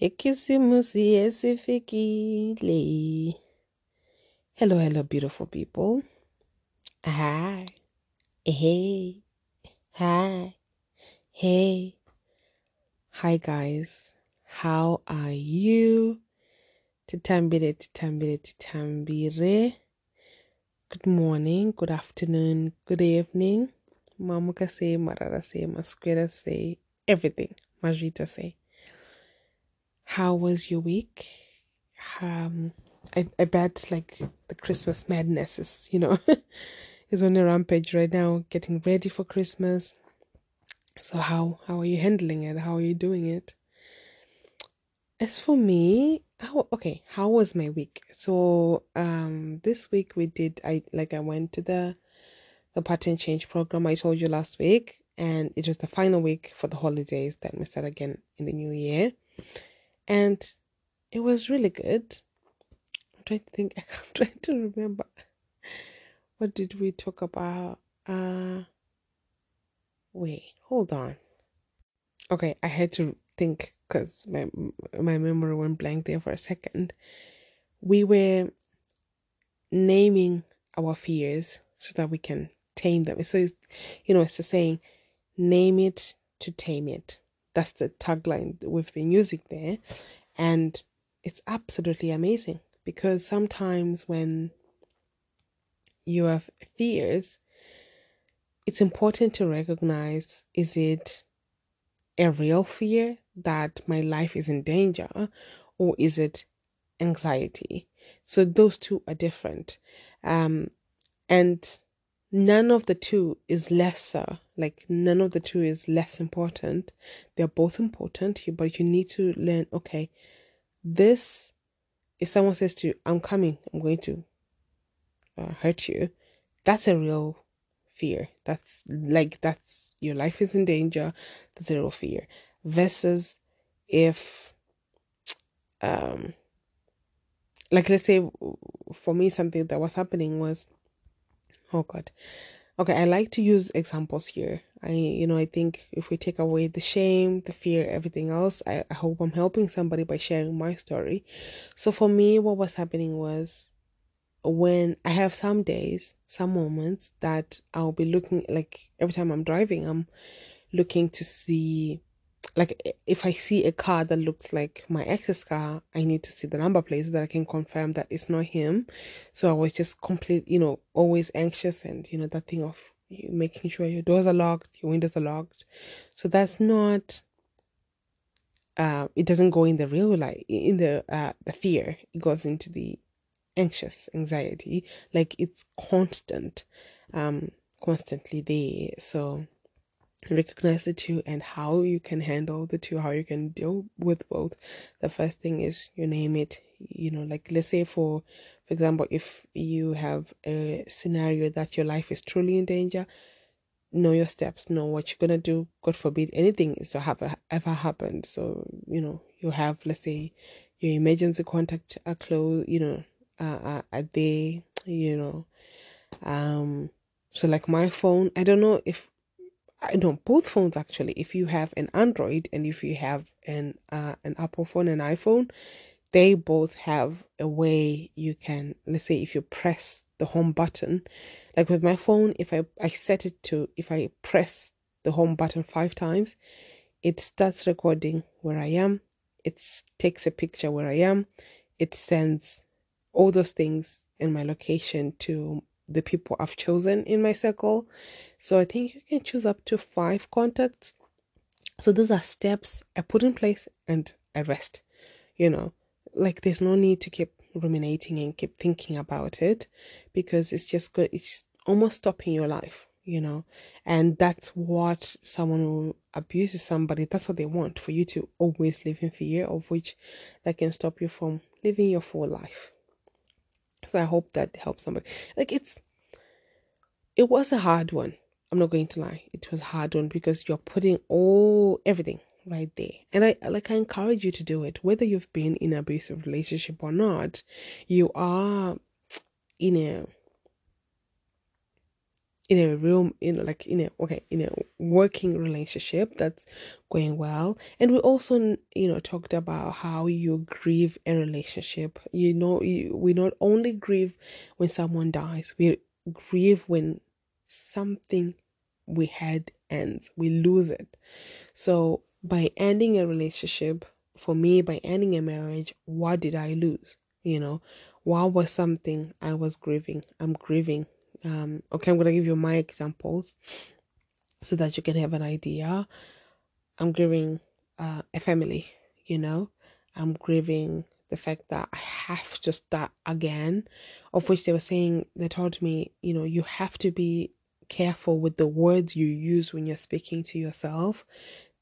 Ikisimusi esifikile. Hello, hello, beautiful people. Hi. Hey. Hi. Hey. Hi, guys. How are you? Titambire, titambire, titambire. Good morning, good afternoon, good evening. Mamuka say, Marara say, Maswera say, everything. Majita say. How was your week? Um, I, I bet like the Christmas madness is, you know, is on a rampage right now, getting ready for Christmas. So how how are you handling it? How are you doing it? As for me, how okay, how was my week? So um this week we did I like I went to the the pattern change program I told you last week and it was the final week for the holidays that we start again in the new year and it was really good. I'm trying to think. I'm trying to remember. What did we talk about? Uh, wait, hold on. Okay, I had to think because my my memory went blank there for a second. We were naming our fears so that we can tame them. So, you know, it's the saying, name it to tame it. That's the tagline we've been using there. And it's absolutely amazing because sometimes when you have fears, it's important to recognize is it a real fear that my life is in danger or is it anxiety? So those two are different. Um, and none of the two is lesser. Like none of the two is less important. They're both important but you need to learn okay this if someone says to you i'm coming i'm going to uh, hurt you that's a real fear. That's like that's your life is in danger. That's a real fear. Versus if um like let's say for me something that was happening was oh god. Okay i like to use examples here. I you know i think if we take away the shame the fear everything else I, I hope i'm helping somebody by sharing my story. So for me what was happening was when i have some days some moments that i'll be looking like every time i'm driving i'm looking to see like if I see a car that looks like my ex's car, I need to see the number plate so that I can confirm that it's not him. So I was just complete, you know, always anxious and you know that thing of making sure your doors are locked, your windows are locked. So that's not. Uh, it doesn't go in the real life in the uh the fear. It goes into the anxious anxiety. Like it's constant, um, constantly there. So recognize the two and how you can handle the two, how you can deal with both. The first thing is you name it, you know, like let's say for for example, if you have a scenario that your life is truly in danger, know your steps, know what you're gonna do. God forbid anything is to have ever happened. So, you know, you have let's say your emergency contact are close, you know, uh, are they, you know, um so like my phone, I don't know if I know both phones actually. If you have an Android and if you have an uh, an Apple phone and iPhone, they both have a way you can. Let's say if you press the home button, like with my phone, if I I set it to if I press the home button five times, it starts recording where I am. It takes a picture where I am. It sends all those things in my location to the people I've chosen in my circle. So I think you can choose up to five contacts. So those are steps I put in place and I rest. You know, like there's no need to keep ruminating and keep thinking about it because it's just good. It's almost stopping your life, you know, and that's what someone who abuses somebody, that's what they want for you to always live in fear of which that can stop you from living your full life. So I hope that helps somebody. Like it's it was a hard one. I'm not going to lie. It was a hard one because you're putting all everything right there. And I like I encourage you to do it. Whether you've been in an abusive relationship or not, you are in a in a room in like in a okay in a working relationship that's going well. And we also you know talked about how you grieve a relationship. You know you, we not only grieve when someone dies we grieve when something we had ends we lose it. So by ending a relationship for me by ending a marriage what did i lose? You know what was something i was grieving? I'm grieving um, okay, I'm going to give you my examples so that you can have an idea. I'm grieving uh, a family, you know, I'm grieving the fact that I have to start again, of which they were saying, they told me, you know, you have to be careful with the words you use when you're speaking to yourself.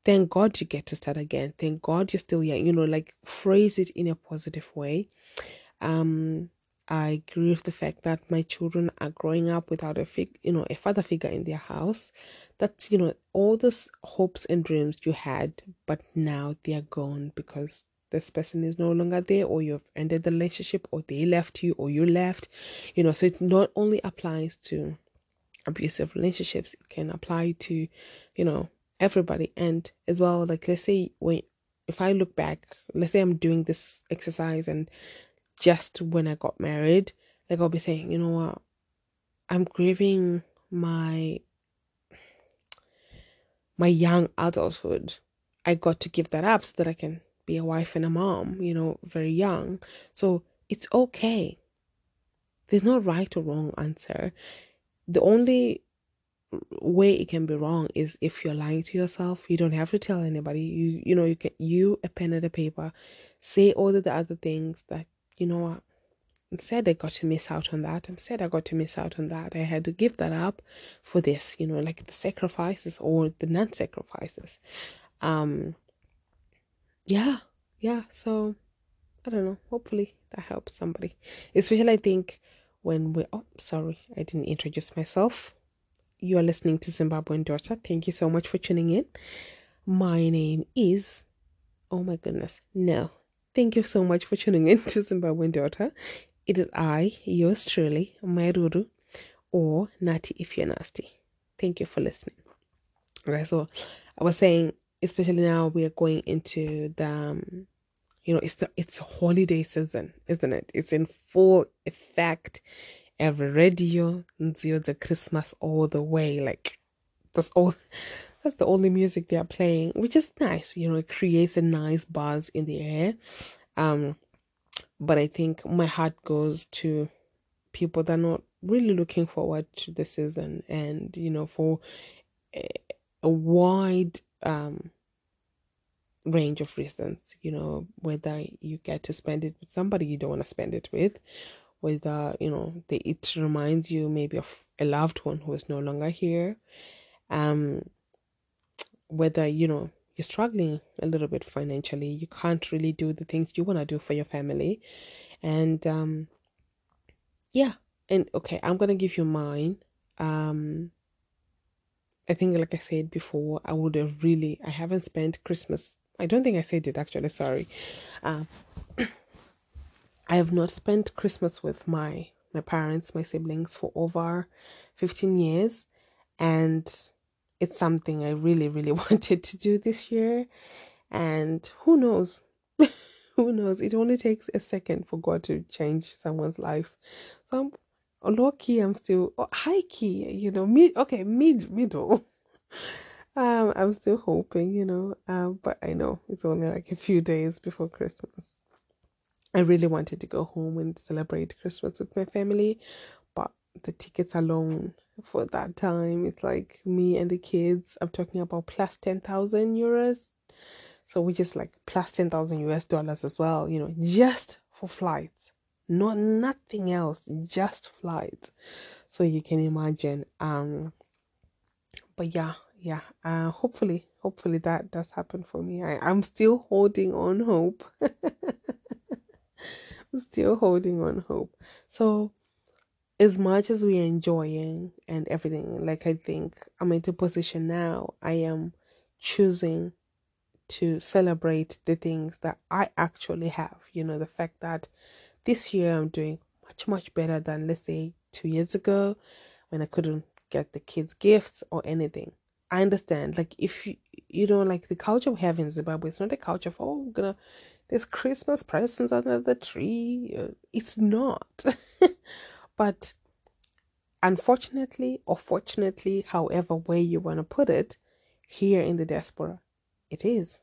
Thank God you get to start again. Thank God you're still young, you know, like phrase it in a positive way. Um, I grieve the fact that my children are growing up without a fig, you know, a father figure in their house. That's you know all those hopes and dreams you had, but now they are gone because this person is no longer there, or you've ended the relationship, or they left you, or you left. You know, so it not only applies to abusive relationships; it can apply to, you know, everybody, and as well. Like let's say when if I look back, let's say I'm doing this exercise and just when I got married, like I'll be saying, you know what, I'm grieving my my young adulthood. I got to give that up so that I can be a wife and a mom, you know, very young. So it's okay. There's no right or wrong answer. The only way it can be wrong is if you're lying to yourself. You don't have to tell anybody. You you know, you can you a pen and a paper, say all of the other things that you know what? I'm sad I got to miss out on that. I'm sad I got to miss out on that. I had to give that up for this, you know, like the sacrifices or the non sacrifices. Um yeah, yeah. So I don't know. Hopefully that helps somebody. Especially I think when we oh sorry, I didn't introduce myself. You are listening to Zimbabwean Daughter. Thank you so much for tuning in. My name is oh my goodness. No, Thank you so much for tuning in to Zimbabwean Daughter. It is I, yours truly, Mai Ruru, or Natty if you're nasty. Thank you for listening. Okay, so I was saying, especially now we are going into the, um, you know, it's the it's holiday season, isn't it? It's in full effect. Every radio, the Christmas all the way. Like that's all that's the only music they are playing, which is nice. You know, it creates a nice buzz in the air. Um, but I think my heart goes to people that are not really looking forward to the season, and you know, for a, wide um range of reasons. You know, whether you get to spend it with somebody you don't want to spend it with, whether you know it reminds you maybe of a loved one who is no longer here um whether you know you're struggling a little bit financially you can't really do the things you want to do for your family. And um yeah and okay i'm gonna give you mine. Um i think like i said before i would have really i haven't spent christmas i don't think i said it actually sorry. Um i have not spent christmas with my my parents my siblings for over 15 years. And it's something I really, really wanted to do this year. And who knows? who knows? It only takes a second for God to change someone's life. So I'm low key, I'm still oh, high key, you know, mid okay, mid middle. um, I'm still hoping, you know. Um, but I know it's only like a few days before Christmas. I really wanted to go home and celebrate Christmas with my family, but the tickets alone for that time. It's like me and the kids. I'm talking about plus 10,000 euros. So we just like plus 10,000 US dollars as well, you know, just for flights. Not nothing else, just flights. So you can imagine. Um but yeah, yeah. Uh hopefully, hopefully that does happen for me. I, I'm still holding on hope. Still holding on hope. So as much as we're enjoying and everything, like I think I'm in a position now, I am choosing to celebrate the things that I actually have. You know, the fact that this year I'm doing much, much better than, let's say, two years ago when I couldn't get the kids gifts or anything. I understand. Like if you you know, like the culture we have in Zimbabwe, it's not a culture of oh, gonna there's Christmas presents under the tree. It's not. but unfortunately or fortunately, however way you want to put it, here in the diaspora, it is.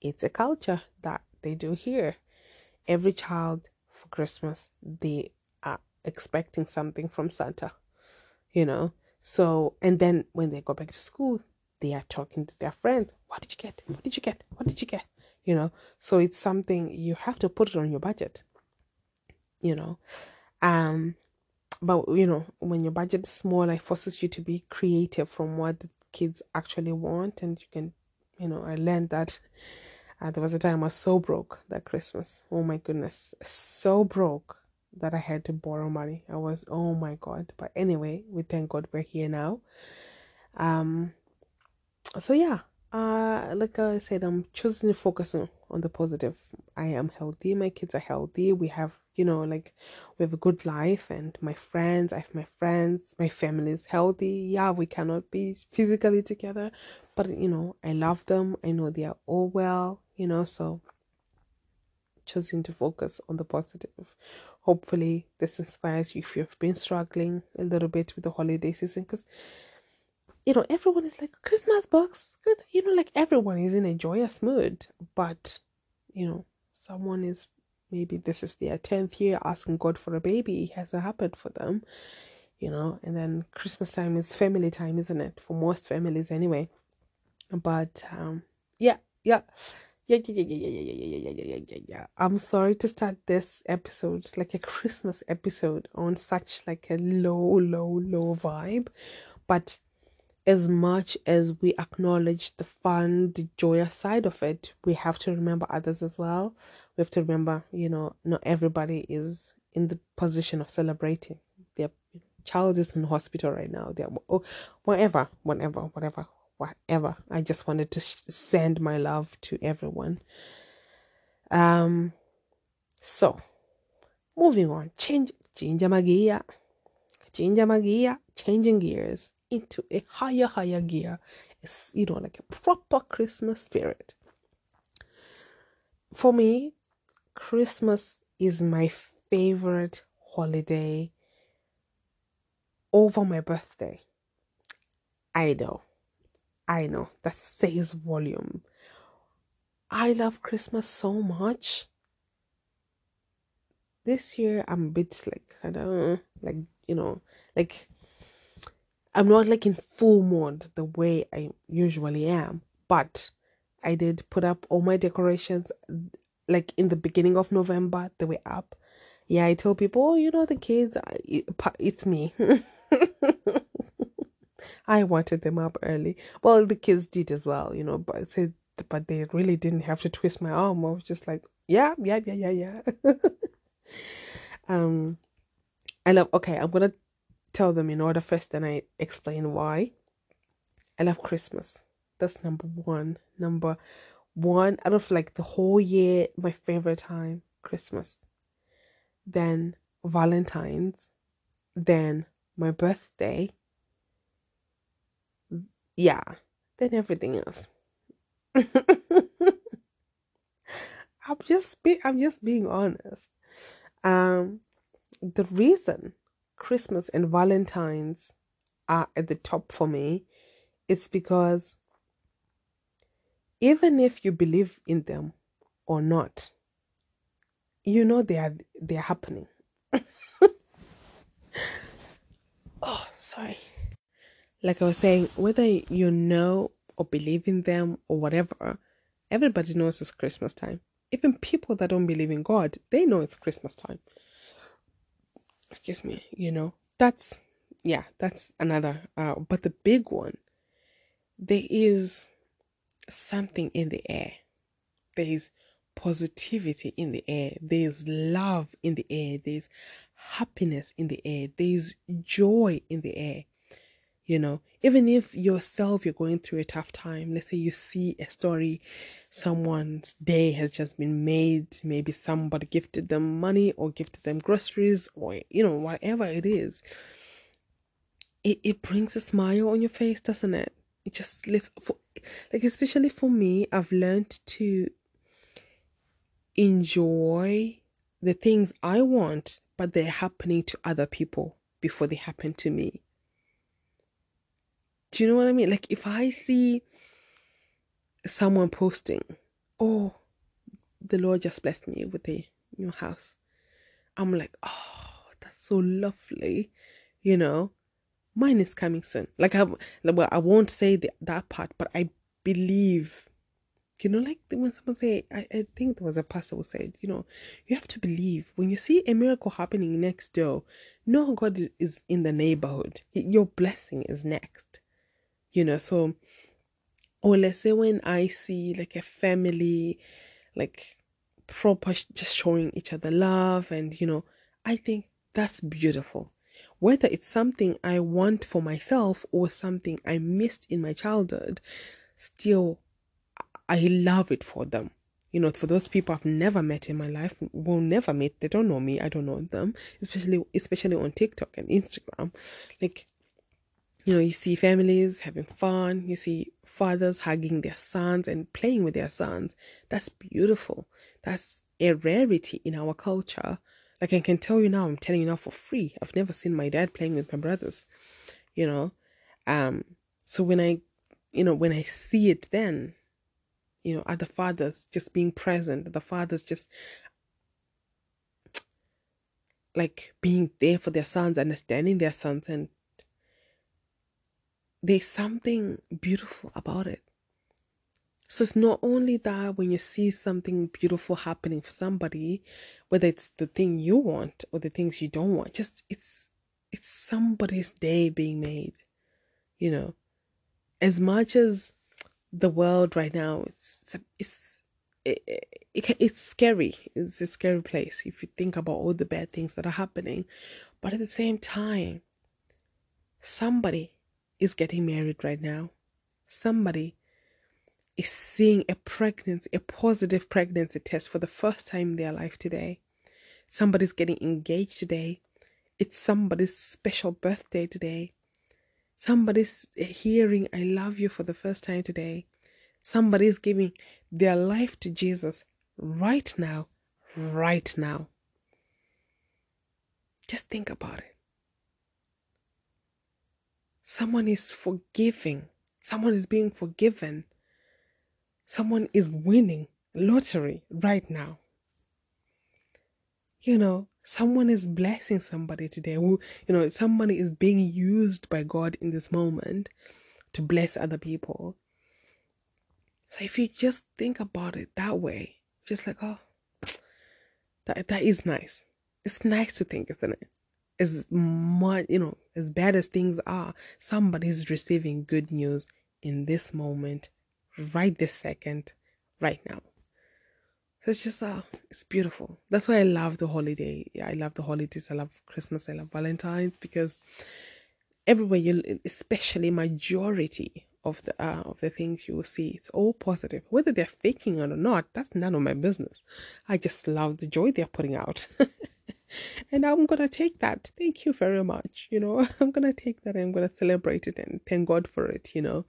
It's a culture that they do here. Every child for Christmas, they are expecting something from Santa, you know. So, and then when they go back to school, they are talking to their friends. What did you get? What did you get? What did you get? You know, so it's something you have to put it on your budget, you know. Um, but you know, when your budget is small, it forces you to be creative from what the kids actually want, and you can, you know, I learned that. Uh, there was a time I was so broke that Christmas. Oh my goodness, so broke that I had to borrow money. I was, oh my God. But anyway, we thank God we're here now. Um, so yeah, uh, like I said, I'm choosing to focus on, on the positive. I am healthy. My kids are healthy. We have, you know, like we have a good life, and my friends, I have my friends, my family is healthy. Yeah, we cannot be physically together, but you know, I love them. I know they are all well, you know, so choosing to focus on the positive. Hopefully, this inspires you if you've been struggling a little bit with the holiday season because you know everyone is like Christmas box, you know, like everyone is in a joyous mood, but you know, someone is maybe this is their 10th year asking God for a baby, it hasn't happened for them, you know, and then Christmas time is family time, isn't it? For most families, anyway. But um, yeah, yeah yeah, yeah, yeah, yeah, yeah, yeah, yeah, yeah, yeah, yeah, yeah. I'm sorry to start this episode like a Christmas episode on such like a low, low, low vibe, but as much as we acknowledge the fun, the joyous side of it, we have to remember others as well. We have to remember, you know, not everybody is in the position of celebrating. Their child is in hospital right now. They're oh, whatever, whatever, whatever, whatever. I just wanted to send my love to everyone. Um, so moving on, change, change my gear, change my gear, changing gears into a higher, higher gear. It's you know like a proper Christmas spirit. For me, Christmas is my favorite holiday over my birthday. I know I know that says volume. I love Christmas so much. This year I'm a bit like I don't like you know, like I'm not like in full mode the way I usually am, but I did put up all my decorations like in the beginning of November, they were up. Yeah, I tell people, oh, you know, the kids, it's me. I wanted them up early. Well, the kids did as well, you know, but said, but they really didn't have to twist my arm. I was just like, yeah, yeah, yeah, yeah, yeah. um, I love. Okay, I'm gonna tell them in order first, then I explain why. I love Christmas. That's number one. Number one out of like the whole year, my favorite time, Christmas. Then Valentine's. Then my birthday yeah, then everything else. I'm just be I'm just being honest. Um the reason Christmas and Valentine's are at the top for me it's because even if you believe in them or not, you know they are they are happening. oh, sorry like I was saying, whether you know or believe in them or whatever, everybody knows it's Christmas time. Even people that don't believe in God, they know it's Christmas time. Excuse me, you know, that's, yeah, that's another. Uh, but the big one, there is something in the air. There is positivity in the air. There is love in the air. There is happiness in the air. There is joy in the air you know even if yourself you're going through a tough time let's say you see a story someone's day has just been made maybe somebody gifted them money or gifted them groceries or you know whatever it is it, it brings a smile on your face, doesn't it? It just lifts for like especially for me, I've learned to enjoy the things I want, but they're happening to other people before they happen to me. Do you know what I mean? Like if I see someone posting, oh, the Lord just blessed me with a new house. I'm like, oh, that's so lovely, you know. Mine is coming soon. Like I, well, I won't say the, that part, but I believe. You know, like when someone say, I, I think there was a pastor who said, you know, you have to believe when you see a miracle happening next door. No, God is in the neighborhood. Your blessing is next. You know, so or let's say when I see like a family, like proper just showing each other love and you know i think that's beautiful whether it's something i want for myself or something i missed in my childhood still i love it for them. You know for those people i've never met in my life will never meet they don't know me i don't know them especially especially on tiktok and instagram. Like you know you see families having fun you see fathers hugging their sons and playing with their sons. That's beautiful. That's a rarity in our culture. Like I can tell you now, I'm telling you now for free. I've never seen my dad playing with my brothers, you know. Um, so when I, you know, when I see it, then, you know, other fathers just being present, the fathers just like being there for their sons, understanding their sons, and there's something beautiful about it. So it's not only that when you see something beautiful happening for somebody, whether it's the thing you want or the things you don't want, just it's it's somebody's day being made. You know, as much as the world right now, it's it's it, it, it's scary. It's a scary place if you think about all the bad things that are happening. But at the same time, somebody is getting married right now. Somebody is seeing a pregnancy, a positive pregnancy test for the first time in their life today. Somebody's getting engaged today. It's somebody's special birthday today. Somebody's hearing, I love you for the first time today. Somebody's giving their life to Jesus right now, right now. Just think about it. Someone is forgiving, someone is being forgiven someone is winning lottery right now. You know, someone is blessing somebody today who, you know, somebody is being used by God in this moment to bless other people. So if you just think about it that way, just like, oh, that that is nice. It's nice to think, isn't it? As much, you know, as bad as things are, somebody's receiving good news in this moment right this second, right now. So it's just uh it's beautiful. That's why I love the holiday. Yeah, I love the holidays. I love Christmas. I love Valentine's because everywhere you, especially majority of the uh, of the things you will see, it's all positive. Whether they're faking it or not, that's none of my business. I just love the joy they're putting out. and I'm gonna take that. Thank you very much. You know, I'm gonna take that I'm gonna celebrate it and thank God for it, you know.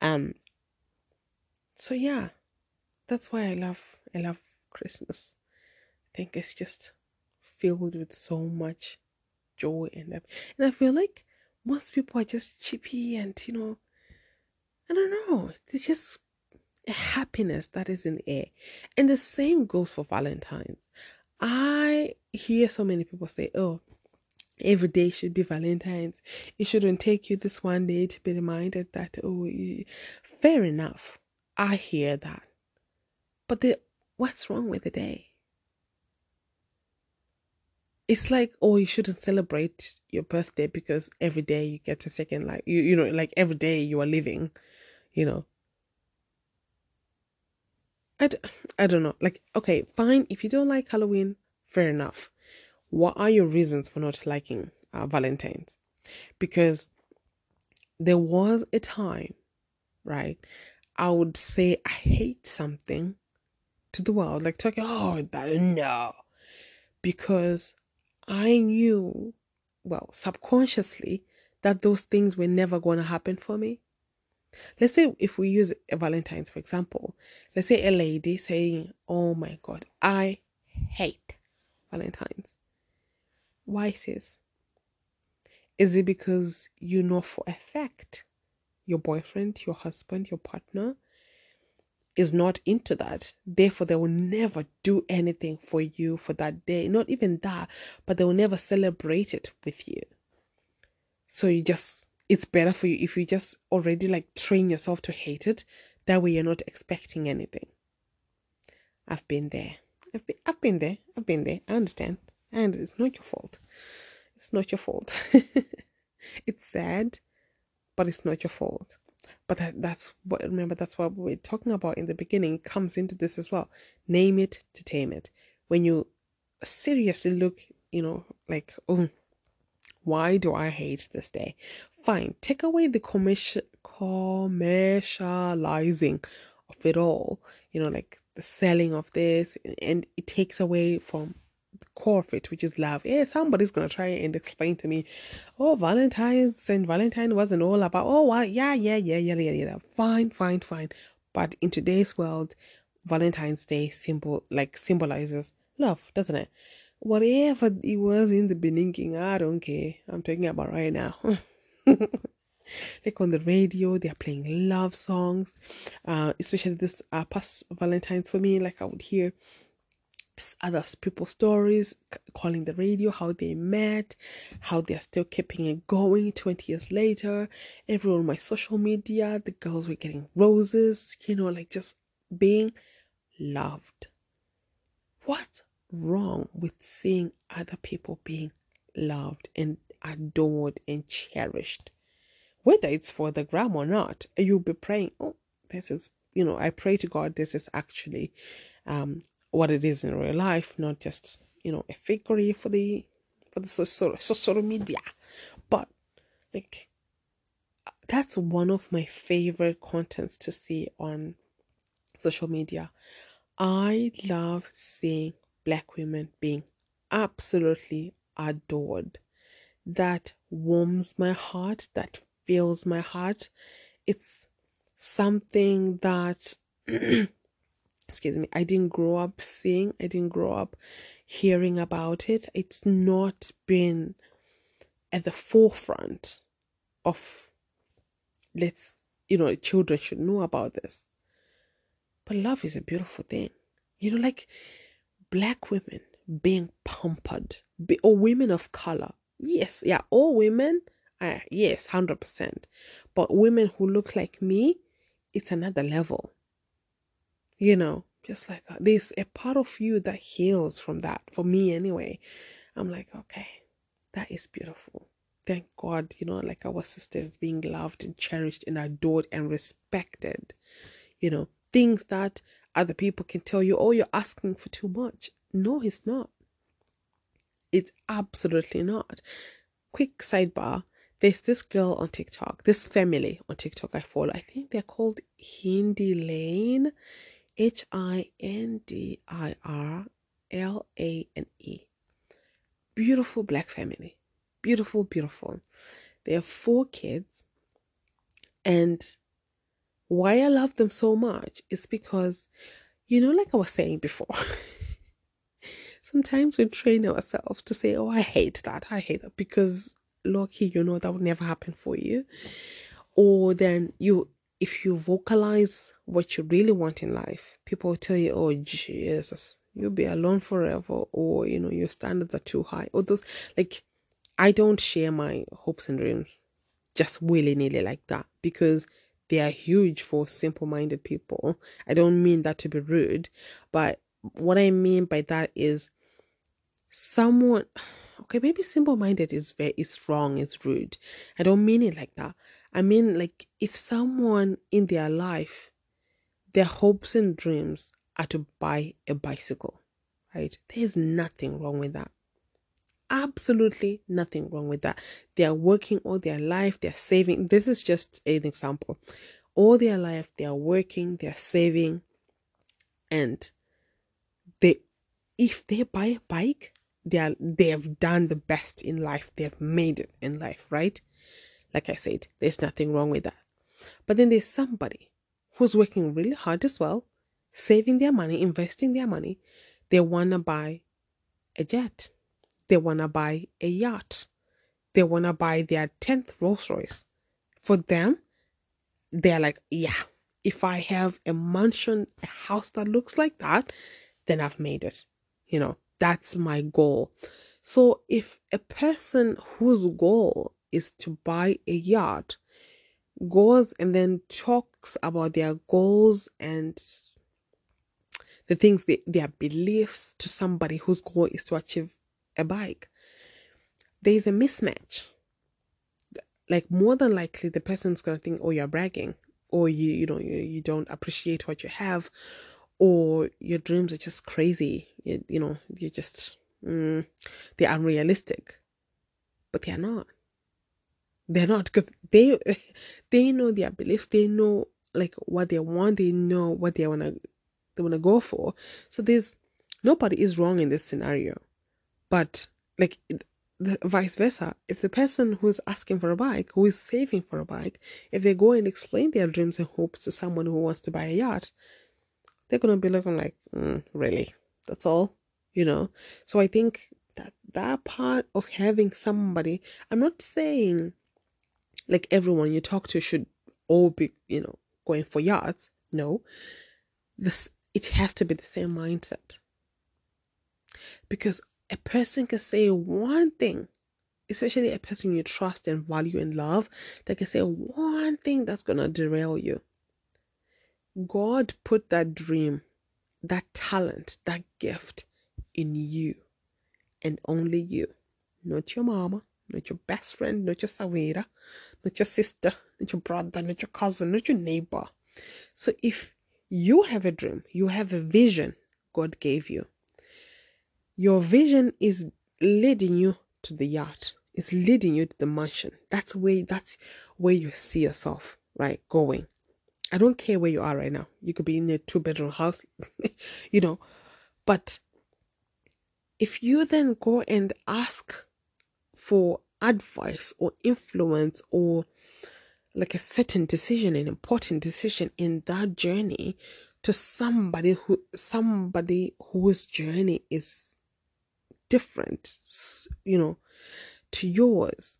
Um so yeah, that's why I love I love Christmas. I think it's just filled with so much joy and and I feel like most people are just chippy and you know I don't know. It's just a happiness that is in the air. And the same goes for Valentine's. I hear so many people say, Oh, every day should be Valentine's. It shouldn't take you this one day to be reminded that, oh, fair enough. I hear that. But the, what's wrong with the day? It's like, oh, you shouldn't celebrate your birthday because every day you get a second life. You, you know, like every day you are living, you know. I d- I don't know. Like, okay, fine. If you don't like Halloween, fair enough. What are your reasons for not liking uh, Valentine's? Because there was a time, right, I would say I hate something to the world, like talking, oh, that, no, because I knew, well, subconsciously, that those things were never going to happen for me? Let's say if we use Valentine's, for example, let's say a lady saying, Oh my God, I hate Valentine's. Why, sis? Is it because you know for a fact your boyfriend, your husband, your partner is not into that? Therefore, they will never do anything for you for that day. Not even that, but they will never celebrate it with you. So you just, it's better for you if you just already like train yourself to hate it. That way, you're not expecting anything. I've been there. I've been, I've been there. I've been there. I understand. And it's not your fault. It's not your fault. it's sad, but it's not your fault. But that, that's what, remember, that's what we're talking about in the beginning. Comes into this as well. Name it to tame it. When you seriously look, you know, like, oh, why do I hate this day? Fine, take away the commercial commercializing of it all. You know, like the selling of this, and it takes away from core of it, which is love. Yeah, somebody's gonna try and explain to me, oh, Valentine's and Valentine wasn't all about. Oh, well, yeah, yeah, yeah, yeah, yeah, yeah. Fine, fine, fine. But in today's world, Valentine's Day symbol like symbolizes love, doesn't it? Whatever it was in the beginning, I don't care. I'm talking about right now. like on the radio, they're playing love songs, uh, especially this uh, past Valentine's for me. Like I would hear other people's stories, calling the radio, how they met, how they're still keeping it going 20 years later. Everyone on my social media, the girls were getting roses, you know, like just being loved. What's wrong with seeing other people being loved and adored and cherished? Whether it's for the gram or not, you'll be praying, oh, this is, you know, I pray to God this is actually um, what it is in real life, not just you know a fakery for the for the social social media, but like that's one of my favorite contents to see on social media. I love seeing black women being absolutely adored. That warms my heart, that fills my heart. It's something that excuse me, I didn't grow up seeing, I didn't grow up hearing about it. It's not been at the forefront of let's, you know, children should know about this. But love is a beautiful thing. You know, like black women being pampered, be, or women of color. Yes, yeah, all women, uh, yes, 100%. But women who look like me, it's another level you know, just like uh, there's a part of you that heals from that. For me, anyway, I'm like, okay, that is beautiful. Thank God, you know, like our sisters being loved and cherished and adored and respected. You know, things that other people can tell you, oh, you're asking for too much. No, it's not. It's absolutely not. Quick sidebar there's this girl on TikTok, this family on TikTok I follow. I think they're called Hindi Lane. H I N D I R L A N E. Beautiful black family. Beautiful, beautiful. They have four kids. And why I love them so much is because, you know, like I was saying before, sometimes we train ourselves to say, oh, I hate that. I hate that because lucky, you know, that would never happen for you. Or then you if you vocalize what you really want in life, people will tell you, oh, Jesus, you'll be alone forever, or, you know, your standards are too high, or those, like, I don't share my hopes and dreams just willy nilly like that because they are huge for simple minded people. I don't mean that to be rude, but what I mean by that is someone okay maybe simple minded is very is wrong it's rude. I don't mean it like that I mean, like, if someone in their life, their hopes and dreams are to buy a bicycle, right? There's nothing wrong with that. Absolutely nothing wrong with that. They are working all their life, they're saving. This is just an example. All their life, they are working, they're saving, and they, if they buy a bike, they are they have done the best in life. They have made it in life, right? Like I said, there's nothing wrong with that. But then there's somebody who's working really hard as well, saving their money, investing their money. They want to buy a jet. They want to buy a yacht. They want to buy their 10th Rolls Royce. For them, they're like, yeah, if I have a mansion, a house that looks like that, then I've made it. You know, that's my goal. So if a person whose goal is to buy a yacht goes and then talks about their goals and the things they, their beliefs to somebody whose goal is to achieve a bike. There's a mismatch. Like more than likely the person's gonna think oh you're bragging or you you know you, you don't appreciate what you have or your dreams are just crazy. You, you know you just mm, they're unrealistic. But they're not they're not because they they know their beliefs. They know like what they want. They know what they want to they want to go for. So there's nobody is wrong in this scenario. But like the vice versa. If the person who's asking for a bike who is saving for a bike if they go and explain their dreams and hopes to someone who wants to buy a yacht they're going to be looking like mm, really? That's all? You know? So i think that that part of having somebody i'm not saying like everyone you talk to should all be you know going for yards. no. This it has to be the same mindset. Because a person can say one thing especially a person you trust and value and love they can say one thing that's to derail you. God put that dream that talent that gift in you and only you. Not your mama not your best friend not your sahwira not your sister not your brother not your cousin not your neighbor so if you have a dream you have a vision god gave you your vision is leading you to the yacht. It's leading you to the mansion. That's where that's where you see yourself, right? Going. I don't care where you are right now. You could be in a two bedroom house, you know. But if you then go and ask for advice or influence or like a certain decision, an important decision in that journey to somebody who somebody whose journey is different, you know, to yours,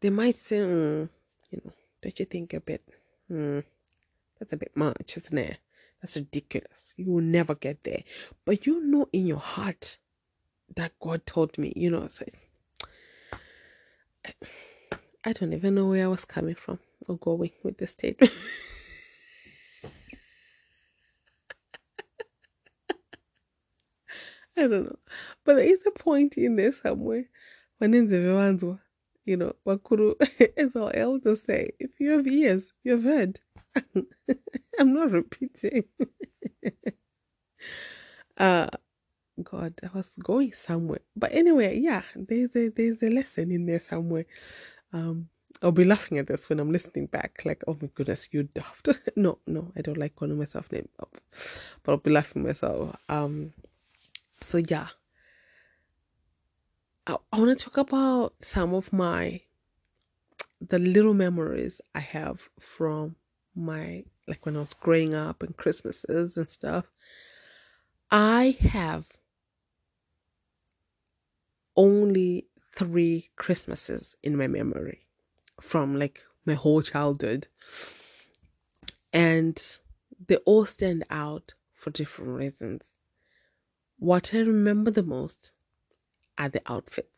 they might say, mm, you know, don't you think a bit, mm, that's a bit much, isn't it? That's ridiculous. You will never get there. But you know in your heart that God told me, you know, I don't even know where I was coming from or going with this statement. I don't know. But there is a point in there somewhere. You know, Wakuru, as our elders say, if you have ears, you have heard. I'm not repeating. uh God, I was going somewhere. But anyway, yeah, there's a there's a lesson in there somewhere. Um I'll be laughing at this when I'm listening back, like, oh my goodness, you daft. no, no, I don't like calling myself name, but I'll be laughing myself. Um so yeah I, I want to talk about some of my the little memories I have from my like when I was growing up and Christmases and stuff. I have only three Christmases in my memory from like my whole childhood. And they all stand out for different reasons. What I remember the most are the outfits.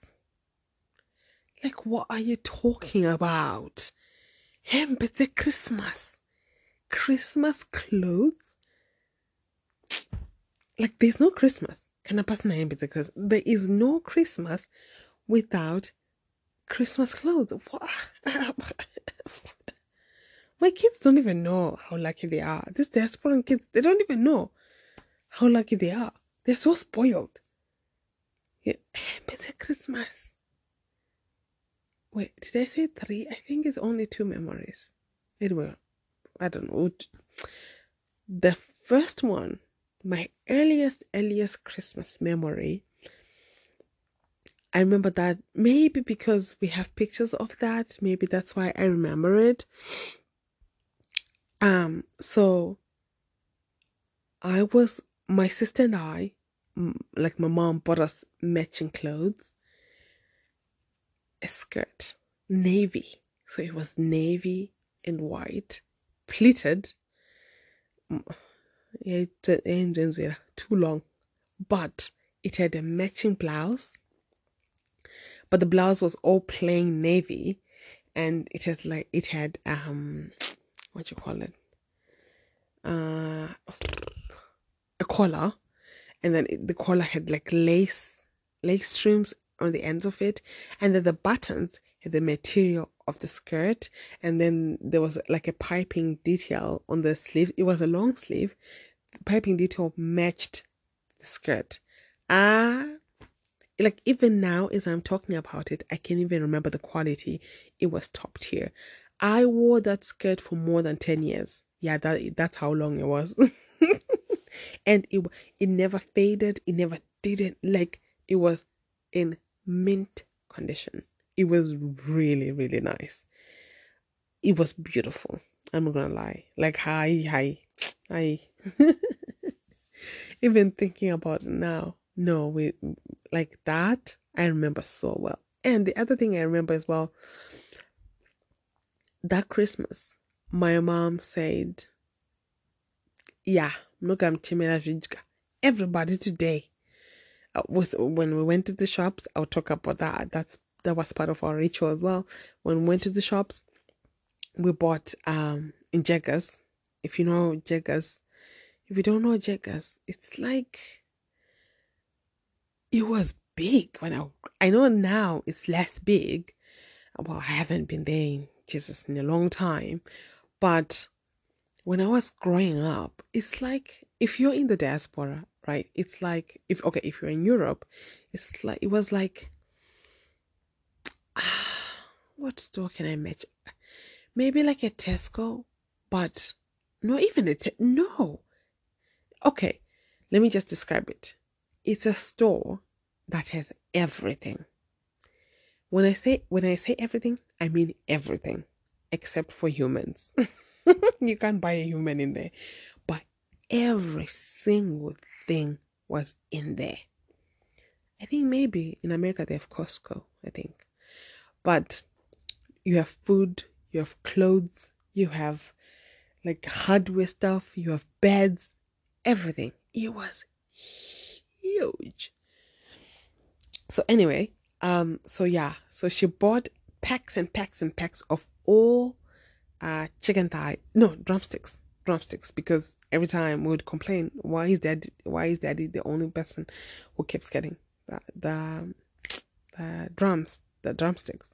Like, what are you talking about? Him, it's a Christmas. Christmas clothes? Like, there's no Christmas. Can I pass my Christmas? There is no Christmas without Christmas clothes. My kids don't even know how lucky they are. These diaspora kids, they don't even know how lucky they are. They're so spoiled. Yeah. A Christmas. Wait, did I say three? I think it's only two memories. Anyway, I don't know. The first one, my earliest, earliest Christmas memory, I remember that maybe because we have pictures of that, maybe that's why I remember it. Um, so I was my sister and I, like my mom bought us matching clothes, a skirt, navy. So it was navy and white, pleated. Yeah, too long, but it had a matching blouse. But the blouse was all plain navy, and it has like it had um, what you call it, uh, a collar, and then it, the collar had like lace lace streams on the ends of it, and then the buttons the material of the skirt, and then there was like a piping detail on the sleeve. It was a long sleeve. The piping detail matched the skirt. Ah, like even now as I'm talking about it, I can't even remember the quality. It was top tier. I wore that skirt for more than 10 years. Yeah, that that's how long it was. and it it never faded, it never didn't like it was in mint condition. It was really, really nice. It was beautiful. I'm not gonna lie. Like hi, hi, hi. Even thinking about it now, no, we like that. I remember so well. And the other thing I remember as well, that Christmas, my mom said, "Yeah, everybody today." Uh, was when we went to the shops. I'll talk about that. That's that was part of our ritual as well. When we went to the shops, we bought um in Jaggers. If you know Jaggers, if you don't know Jaggers, it's like it was big when I I know now it's less big. Well, I haven't been there in Jesus in a long time, but when I was growing up, it's like if you're in the diaspora, right? It's like if okay, if you're in Europe, it's like it was like what store can I match? Maybe like a Tesco, but no, even a te- no. Okay, let me just describe it. It's a store that has everything. When I say when I say everything, I mean everything except for humans. you can't buy a human in there. But every single thing was in there. I think maybe in America they have Costco, I think. But you have food, you have clothes, you have like hardware stuff, you have beds, everything. It was huge. So anyway, um, so yeah, so she bought packs and packs and packs of all uh chicken thigh, no drumsticks, drumsticks, because every time we would complain, why is dad, why is daddy the only person who keeps getting the the, the drums, the drumsticks?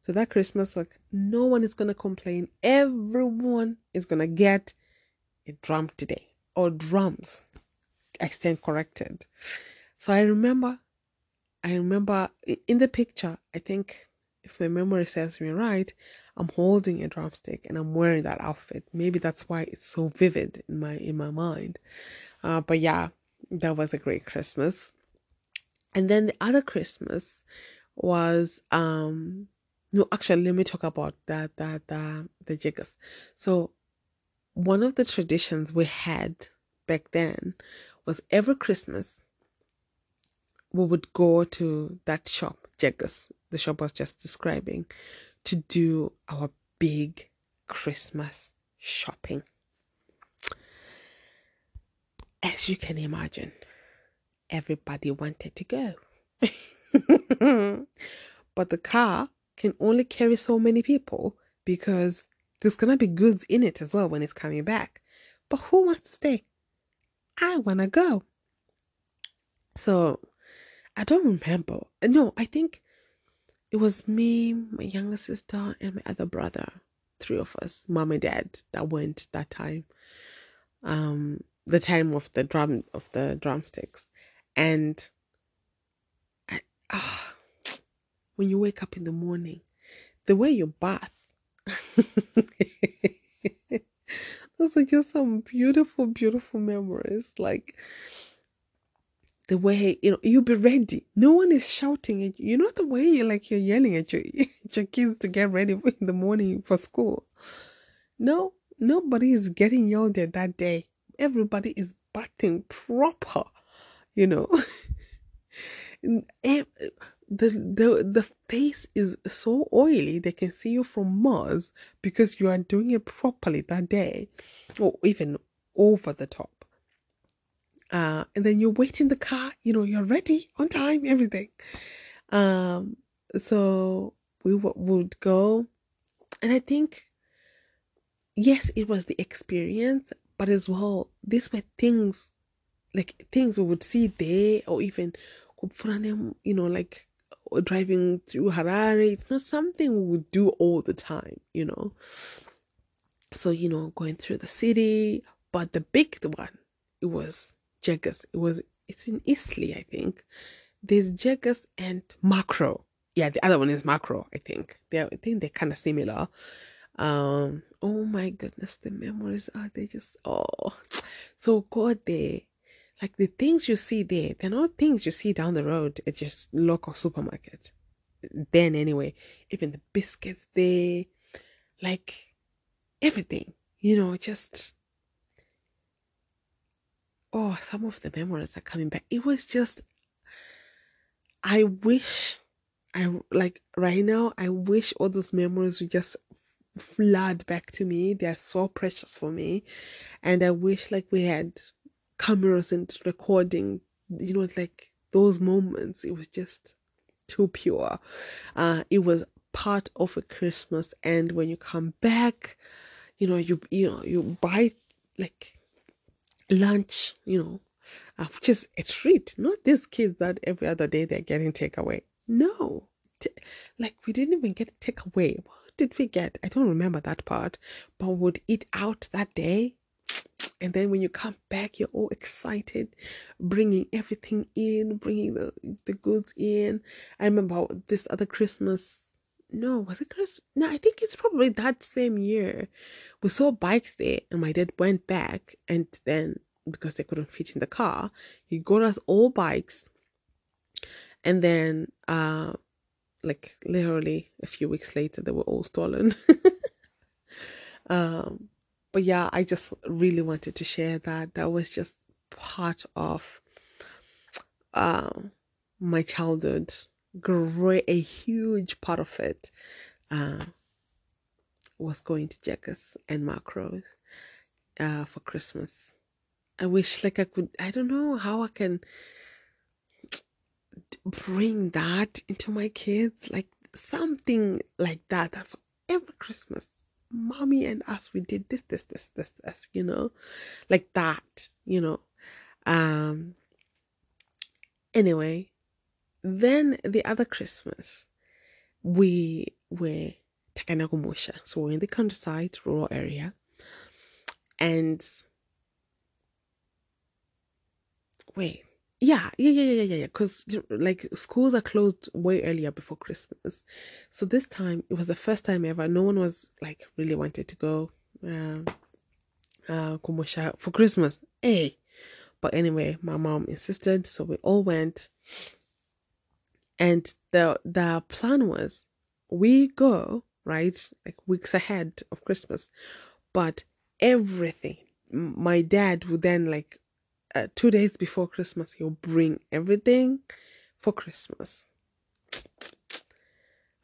So that Christmas, like no one is gonna complain. Everyone is gonna get a drum today or drums. I stand corrected. So I remember, I remember in the picture. I think if my memory serves me right, I'm holding a drumstick and I'm wearing that outfit. Maybe that's why it's so vivid in my in my mind. Uh, but yeah, that was a great Christmas. And then the other Christmas was um no, actually, let me talk about that, that, the, the Jaggers. So, one of the traditions we had back then was every Christmas we would go to that shop, Jaggers, the shop I was just describing, to do our big Christmas shopping. As you can imagine, everybody wanted to go. but the car can only carry so many people because there's gonna be goods in it as well when it's coming back. But who wants to stay? I wanna go. So I don't remember. No, I think it was me, my younger sister, and my other brother. Three of us, mom and dad, that went that time. Um, the time of the drum of the drumsticks, and ah when you wake up in the morning, the way you bath. Those are just some beautiful, beautiful memories. Like the way you know you be ready. No one is shouting at you. You know the way you like you're yelling at your your kids to get ready in the morning for school. No, nobody is getting yelled at that day. Everybody is bathing proper, you know. The the the face is so oily they can see you from Mars because you are doing it properly that day, or even over the top. Uh, and then you wait in the car, you know, you're ready on time, everything. Um, so we w- would go, and I think, yes, it was the experience, but as well, these were things, like things we would see there, or even, you know, like driving through Harare. It's not something we would do all the time, you know. So, you know, going through the city, but the big one, it was Jaggers. It was it's in Eastlea, I think. There's Jaggers and Makro. Yeah, the other one is Makro, I think. They're, I think they're kind of similar. Um, oh my goodness, the memories are they just oh so God there. Like the things you see there, they're not things you see down the road at just local supermarket. Then anyway, even the biscuits there, like everything, you know, just oh, some of the memories are coming back. It was just, I wish, I like right now, I wish all those memories would just flood back to me. They are so precious for me. And I wish like we had cameras and recording, you know, like those moments. It was just too pure. Uh, it was part of a Christmas. And when you come back, you know, you, you know, you buy like lunch, you know, uh, which is a treat. Not these kids that every other day they're getting takeaway. No, T- like we didn't even get takeaway. What did we get? I don't remember that part, but would eat out that day. And then when you come back, you're all excited, bringing everything in, bringing the, the goods in. I remember this other Christmas no, was it Christmas? No, I think it's probably that same year. We saw bikes there, and my dad went back, and then because they couldn't fit in the car, he got us all bikes. And then, uh, like literally a few weeks later, they were all stolen. um, but yeah, I just really wanted to share that. That was just part of uh, my childhood great, a huge part of it uh, was going to Jaggers and Makros uh, for Christmas. I wish, like, I could, I don't know how I can bring that into my kids, like something like. That for every Christmas, mommy and us, we did this, this, this, this, this, you know, like that, you know. Um. Anyway, then the other Christmas, we were Takanagumusha. So we're in the countryside, rural area. And wait, yeah, yeah, yeah, yeah, yeah, yeah. Because like schools are closed way earlier before Christmas, so this time it was the first time ever. No one was like really wanted to go, uh, uh, Kumusha for Christmas. Hey, but anyway, my mom insisted, so we all went and the the plan was we go right like weeks ahead of christmas but everything my dad would then like uh, two days before christmas he'll bring everything for christmas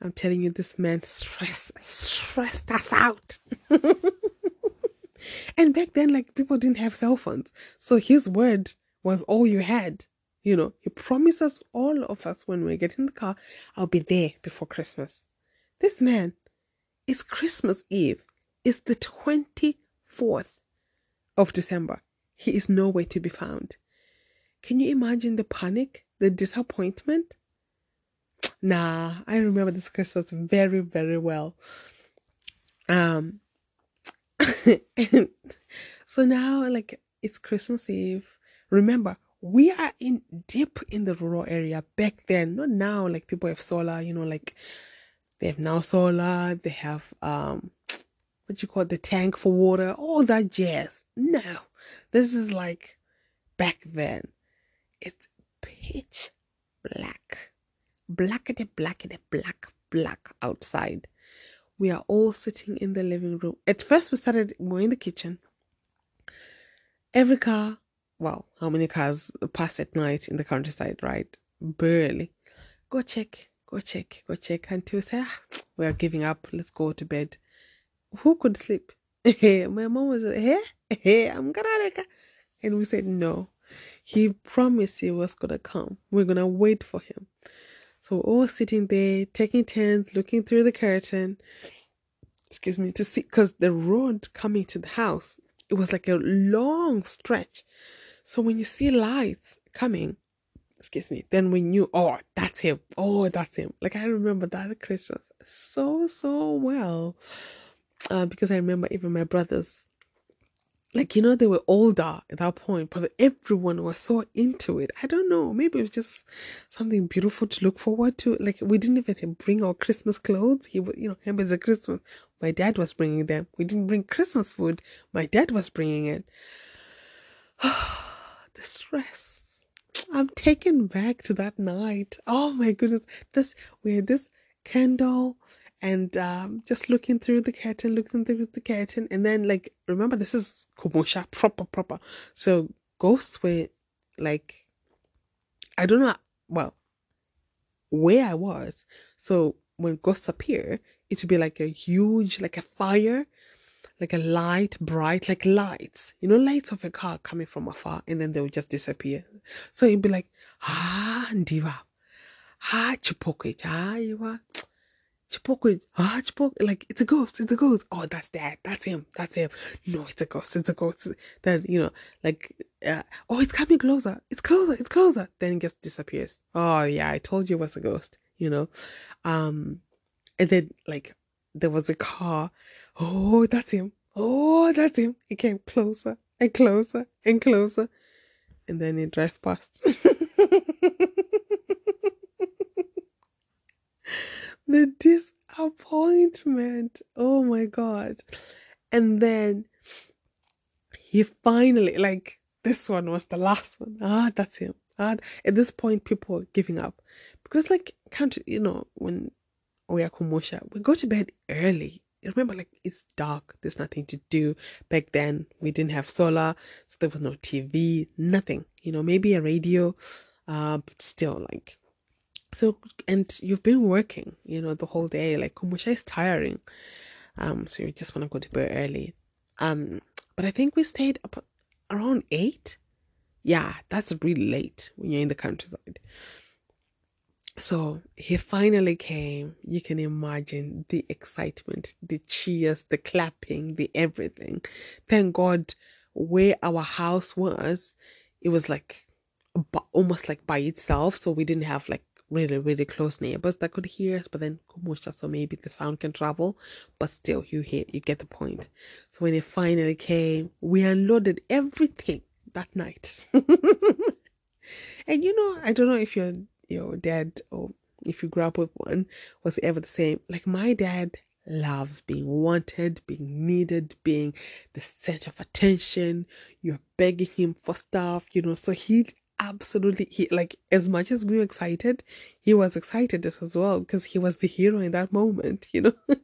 i'm telling you this man stress stressed us out and back then like people didn't have cell phones so his word was all you had you know, he promises all of us when we get in the car, I'll be there before Christmas. This man, it's Christmas Eve. It's the 24th of December. He is nowhere to be found. Can you imagine the panic, the disappointment? Nah, I remember this Christmas very, very well. Um, so now, like, it's Christmas Eve. Remember, we are in deep in the rural area back then not now like people have solar you know like they have now solar they have um what you call it, the tank for water all that jazz no this is like back then it's pitch black, blackety, blackety, black, black black outside. We are all sitting in the living room. At first, we started, we we're in the kitchen. Every car, well, how many cars pass at night in the countryside, right? Barely. Go check, go check, go check until we say, ah, we are giving up. Let's go to bed. Who could sleep? My mom was like, hey, eh? eh, hey, I'm gonna like And we said, no. He promised he was gonna come. We're gonna wait for him. So we're all sitting there, taking turns, looking through the curtain. Excuse me, to see, because the road coming to the house, it was like a long stretch. So when you see lights coming, excuse me, then we knew, oh, that's him. Oh, that's him. Like I remember that Christmas so, so well. Uh, because I remember even my brothers like you know they were older at that point but everyone was so into it. I don't know maybe it was just something beautiful to look forward to. Like we didn't even bring our christmas clothes. He you know him as a christmas. My dad was bringing them. We didn't bring christmas food. My dad was bringing it. The stress. I'm taken back to that night. Oh my goodness. This we had this candle and um, just looking through the curtain, looking through the curtain, and then like remember this is Kumusha proper proper. So ghosts were like I don't know well where I was. So when ghosts appear, it would be like a huge like a fire, like a light, bright, like lights. You know, lights of a car coming from afar, and then they would just disappear. So it'd be like ah ndiva, ah chipoke, ah you Chipokwe, ah, Chipokwe, like it's a ghost, it's a ghost. Oh, that's that, that's him, that's him. No, it's a ghost, it's a ghost. Then you know, like, uh, oh, it's coming closer, it's closer, it's closer. Then it just disappears. Oh yeah, I told you it was a ghost. You know, um, and then like there was a car. Oh, that's him. Oh, that's him. It came closer and closer and closer, and then it drove past. the disappointment. Oh my god. And then he finally like this one was the last one. Ah, that's him. Ah, at this point people giving up. Because like can't you know, when we are Kumusha, we go to bed early. Remember, like it's dark, there's nothing to do. Back then we didn't have solar, so there was no TV, nothing. You know, maybe a radio, uh, but still like so and you've been working you know the whole day like kumusha is tiring. Um so you just want to go to bed early. Um but i think we stayed up around eight. Yeah that's really late when you're in the countryside. So he finally came. You can imagine the excitement the cheers the clapping the everything. Thank god where our house was it was like almost like by itself. So we didn't have like really, really close neighbors that could hear us, but then Kumusha, so maybe the sound can travel, but still you hear, you get the point. So when it finally came, we unloaded everything that night. and you know, I don't know if your your dad or if you grew up with one was ever the same. Like my dad loves being wanted, being needed, being the center of attention. You're begging him for stuff, you know. So he absolutely he like as much as we were excited he was excited as well because he was the hero in that moment you know?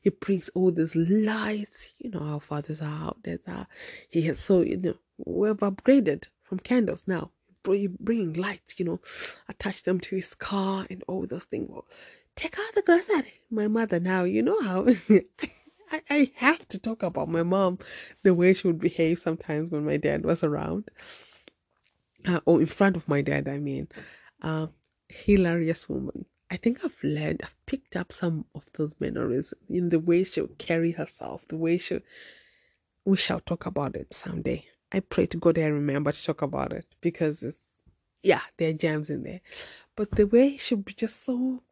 He brings all these lights you know how fathers are out there that he has so you know we've upgraded from candles now. Bringing lights you know attach them to his car and all those things. Well take out the grocery. My mother now you know how I, I have to talk about my mom the way she would behave sometimes when my dad was around uh, or in front of my dad, I mean, uh, hilarious woman. I think I've learned, I've picked up some of those memories in the way she'll carry herself, the way she. We shall talk about it someday. I pray to God I remember to talk about it because it's, yeah, there are gems in there. But the way she'll be just so,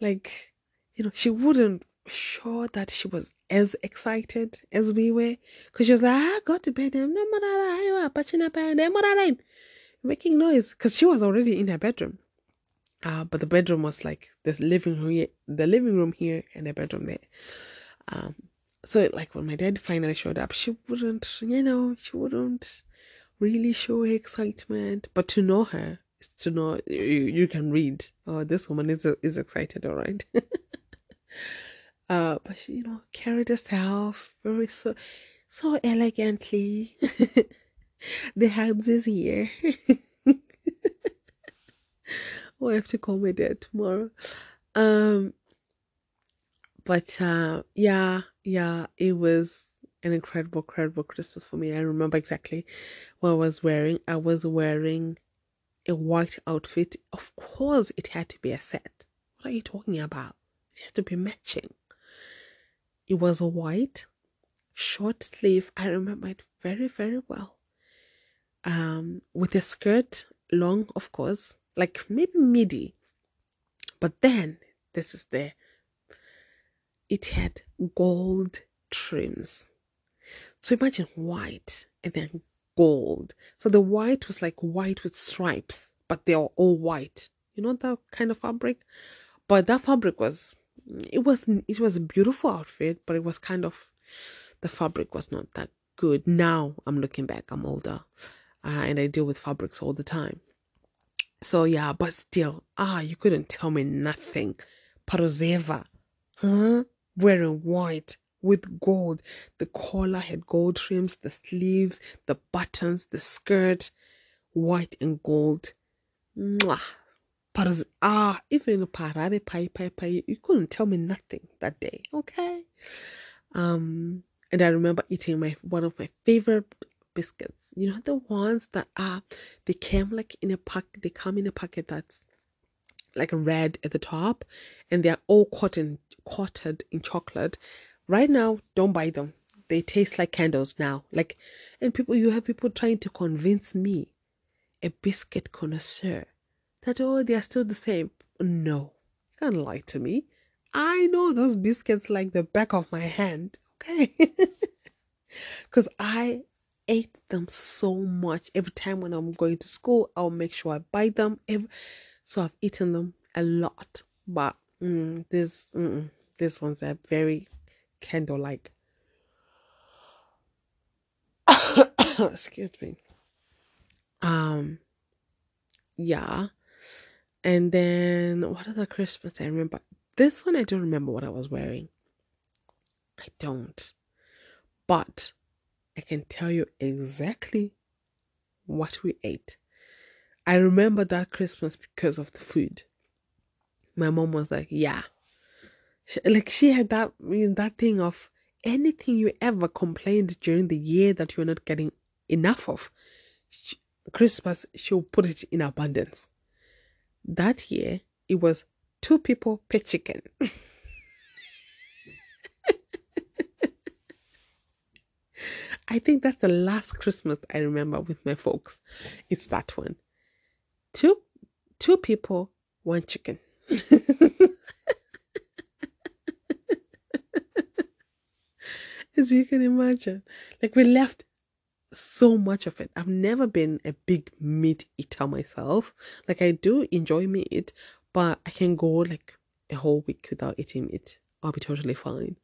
like, you know, she wouldn't show that she was as excited as we were because she was like, I got to bed making noise because she was already in her bedroom. Uh, but the bedroom was like the living room, the living room here, and the bedroom there. Um, so like when my dad finally showed up, she wouldn't, you know, she wouldn't really show her excitement. But to know her, is to know you, you can read. Oh, this woman is is excited, all right. uh, but she, you know, carried herself very so so elegantly. the hands is here. oh, I have to call my dad tomorrow. Um, but uh, yeah, yeah, it was an incredible, incredible Christmas for me. I remember exactly what I was wearing. I was wearing a white outfit. Of course, it had to be a set. What are you talking about? It had to be matching. It was a white short sleeve. I remember it very, very well. Um, with a skirt, long, of course, like maybe midi. But then, this is the, it had gold trims. So imagine white and then gold. So the white was like white with stripes, but they are all white. You know that kind of fabric? But that fabric was it was it was a beautiful outfit, but it was kind of the fabric was not that good. Now I'm looking back, I'm older, uh, and I deal with fabrics all the time. So yeah, but still, ah, you couldn't tell me nothing. Parozeva, huh? Wearing white with gold. The collar had gold trims, the sleeves, the buttons, the skirt, white and gold. Mwah. But ah, even parade pai pai pai, you couldn't tell me nothing that day, okay? Um, and I remember eating my one of my favorite biscuits. You know the ones that are they came like in a pack. They come in a packet that's like red at the top, and they're all coated coated in chocolate, Right now, don't buy them. They taste like candles now. Like, and people, you have people trying to convince me, a biscuit connoisseur, that oh, they are still the same. No, you can't lie to me. I know those biscuits like the back of my hand. Okay, because I ate them so much. Every time when I'm going to school, I'll make sure I buy them. Every, so I've eaten them a lot. But mm, this, mm, this ones are very candle like. Excuse me. Um, yeah. And then what other Christmas I remember? This one I don't remember what I was wearing. I don't. But I can tell you exactly what we ate. I remember that Christmas because of the food. My mom was like, "Yeah, like she had that that thing of anything you ever complained during the year that you're not getting enough of she, christmas she'll put it in abundance that year it was two people per chicken i think that's the last christmas i remember with my folks it's that one two two people one chicken as you can imagine. Like we left so much of it. I've never been a big meat eater myself. Like I do enjoy meat, but I can go like a whole week without eating meat. I'll be totally fine.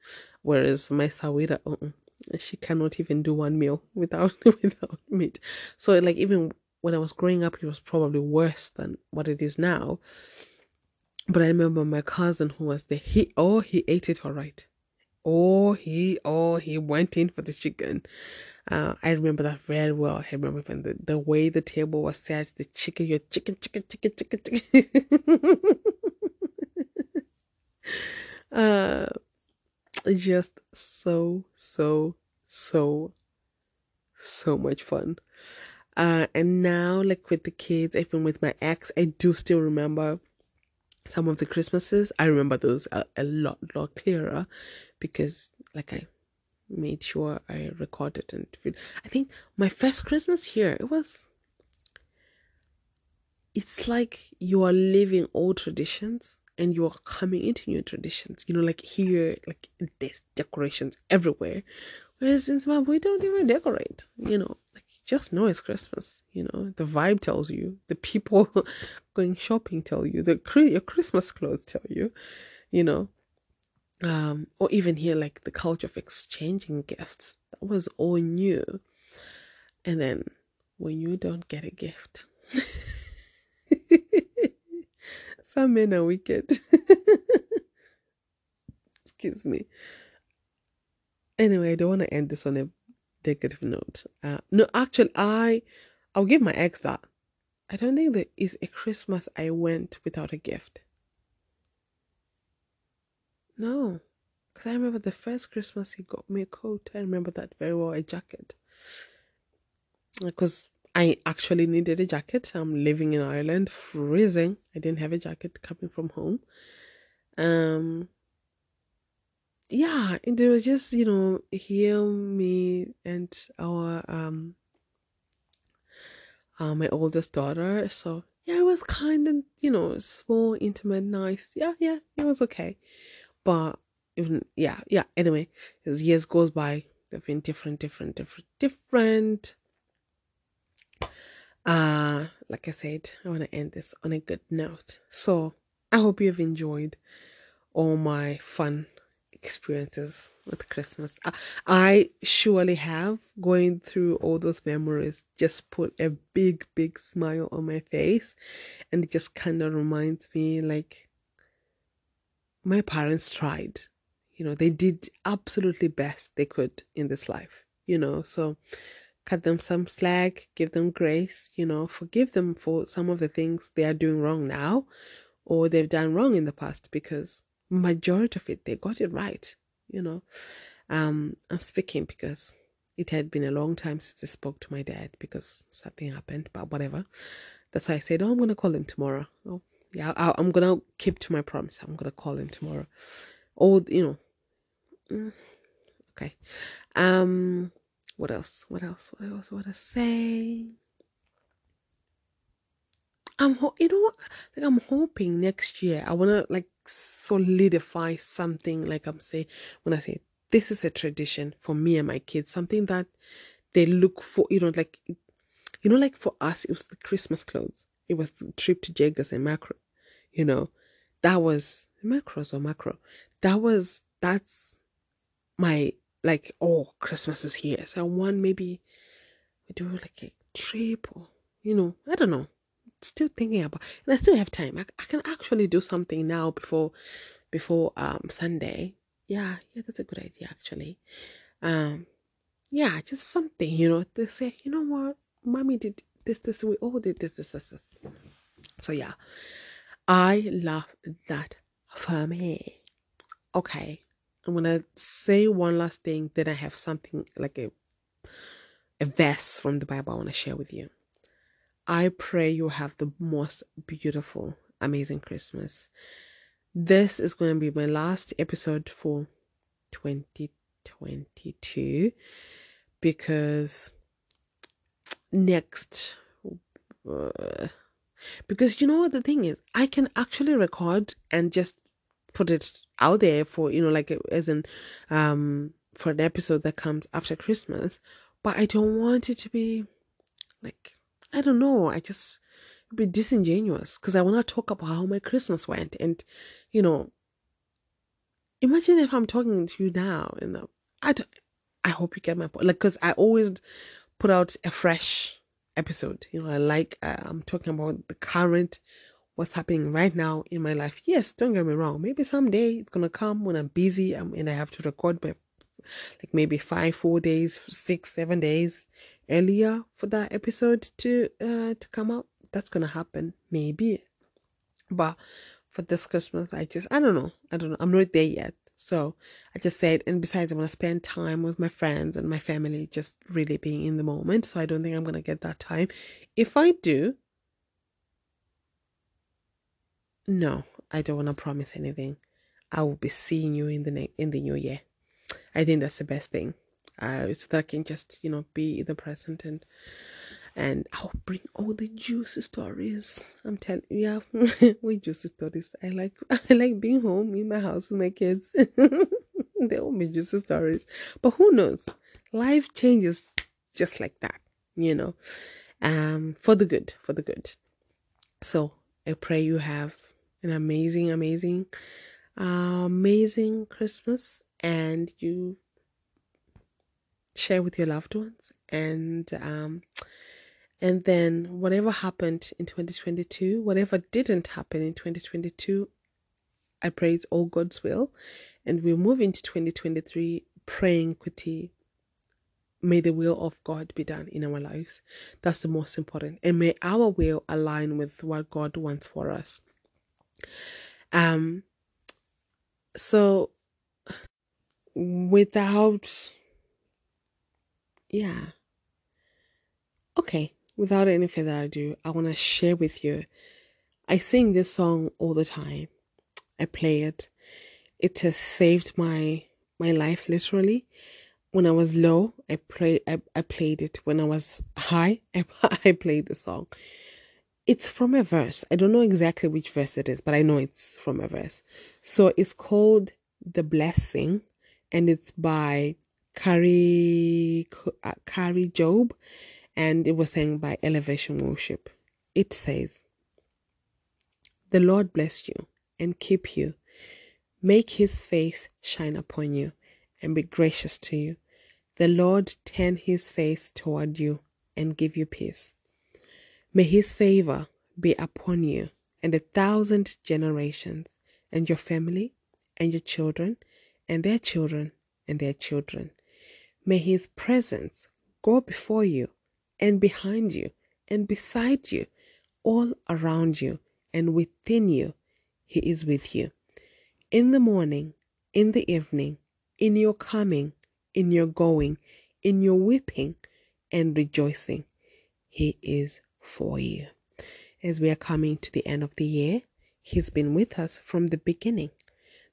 Whereas my Sahwira, uh-uh, she cannot even do one meal without without meat. So like even when I was growing up, it was probably worse than what it is now. But I remember my cousin who was there. He oh he ate it all right. Oh, he oh he went in for the chicken. Uh, I remember that very well. I remember when the, the way the table was set, the chicken, your chicken, chicken, chicken, chicken, chicken. uh, just so so so so much fun. Uh, and now like with the kids, even with my ex, I do still remember some of the Christmases. I remember those a, a lot, lot clearer because, like, I made sure I recorded and I think my first Christmas here it was. It's like you are living old traditions and you are coming into new traditions. You know, like here, like there's decorations everywhere, whereas in Zimbabwe we don't even decorate. You know, like you just know it's Christmas. You know, the vibe tells you, the people going shopping tell you, the your Christmas clothes tell you, you know, um, or even here like the culture of exchanging gifts that was all new, and then when you don't get a gift. Some men are wicked. Excuse me. Anyway, I don't want to end this on a negative note. Uh, no, actually, I I'll give my ex that. I don't think there is a Christmas I went without a gift. No, because I remember the first Christmas he got me a coat. I remember that very well, a jacket. Because I actually needed a jacket. I'm living in Ireland, freezing. I didn't have a jacket coming from home. Um, yeah, and it was just you know him, me, and our um, uh, my oldest daughter. So yeah, it was kind of you know small, intimate, nice. Yeah, yeah, it was okay. But even yeah, yeah. Anyway, as years goes by, they've been different, different, different, different. Uh, like I said, I want to end this on a good note. So I hope you've enjoyed all my fun experiences with Christmas. I, I surely have. Going through all those memories just put a big, big smile on my face. And it just kind of reminds me like my parents tried. You know, they did absolutely best they could in this life, you know. So cut them some slack, give them grace, you know, forgive them for some of the things they are doing wrong now or they've done wrong in the past because majority of it they got it right, you know. Um, I'm speaking because it had been a long time since I spoke to my dad because something happened, but whatever. That's why I said, Oh, I'm gonna call him tomorrow. Oh, yeah, I, am gonna keep to my promise. I'm gonna call him tomorrow. Or you know, mm, okay. Um, what else? What else? What else? What I say? I'm ho- you know what? Like I'm hoping next year I wanna like solidify something. Like I'm saying when I say this is a tradition for me and my kids, something that they look for. You know, like you know, like for us, it was the Christmas clothes. It was the trip to Jaggers and Makro. you know, that was Makros or Makro. That was that's my like oh Christmas is here. So one maybe we do like a trip or you know, I don't know. Still thinking about and I still have time. I, I can actually do something now before before um Sunday. Yeah, yeah, that's a good idea actually. Um yeah, just something, you know, they say, you know what, mommy did this, this, we all did this, this, this, this. So yeah. I love that for me. Okay, I'm gonna say one last thing. Then I have something like a a verse from the Bible I want to share with you. I pray you have the most beautiful, amazing Christmas. This is going to be my last episode for 2022 because next uh, because you know what the thing is, I can actually record and just put it out there for, you know, like as in um for an episode that comes after Christmas, but I don't want it to be like I don't know, I just be disingenuous because I want to talk about how my Christmas went. And you know imagine if I'm talking to you now and I don't, I hope you get my point like because I always put out a fresh episode. You know, I like, uh, I'm talking about the current, what's happening right now in my life. Yes, don't get me wrong. Maybe someday it's to come when I'm busy and I have to record by like maybe five, four days, six, seven days earlier for that episode to, uh, to come out. That's to happen. Maybe. But for this Christmas, I just, I don't know. I don't know. I'm not there yet. So I just said, and besides, I want to spend time with my friends and my family, just really being in the moment. So I don't think I'm going to get that time. If I do, no, I don't want to promise anything. I will be seeing you in the in the new year. I think that's the best thing. Uh, so that I can just you know be in the present and and I'll bring all the juicy stories. I'm telling yeah, we juicy stories. I like I like being home in my house with my kids. they all be juicy stories. But who knows? Life changes just like that, you know. Um, for the good, for the good. So I pray you have an amazing, amazing, uh, amazing Christmas and you share with your loved ones and um And then whatever happened in 2022, whatever didn't happen in 2022, I pray it's all God's will. And we move into 2023 praying, Kuti, may the will of God be done in our lives. That's the most important. And may our will align with what God wants for us. Um so without yeah. Okay, without any further ado, I want to share with you. I sing this song all the time. I play it. It has saved my my life literally. When I was low, I play I, I played it. When I was high, I, I played the song. It's from a verse. I don't know exactly which verse it is, but I know it's from a verse. So it's called The Blessing and it's by Kari uh, Kari Jobe and it was sang by Elevation Worship. It says, The Lord bless you and keep you, make his face shine upon you and be gracious to you. The Lord turn his face toward you and give you peace. May his favor be upon you and a thousand generations, and your family, and your children, and their children, and their children. May his presence go before you and behind you and beside you, all around you and within you. He is with you. In the morning, in the evening, in your coming, in your going, in your weeping and rejoicing. He is for you. As we are coming to the end of the year, He's been with us from the beginning.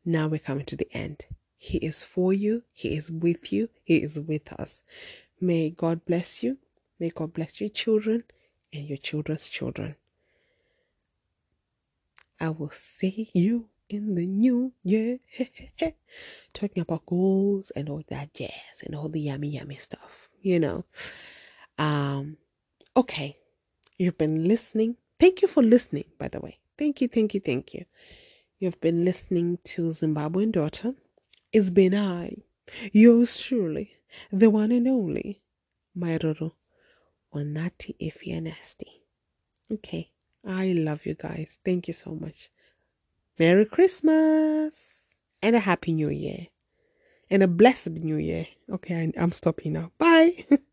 Now we're coming to the end. He is for you, He is with you, He is with us. May God bless you. May God bless your children and your children's children. I will see you in the new year. Talking about goals and all that jazz and all the yummy, yummy stuff, you know. Um, okay. You've been listening. Thank you for listening, by the way. Thank you, thank you, thank you. You've been listening to Zimbabwean Daughter. It's been I, yours truly, the one and only, Mai Ruru Onati if you're nasty. Okay. I love you guys. Thank you so much. Merry Christmas and a Happy New Year and a blessed New Year. Okay, I, I'm stopping now. Bye.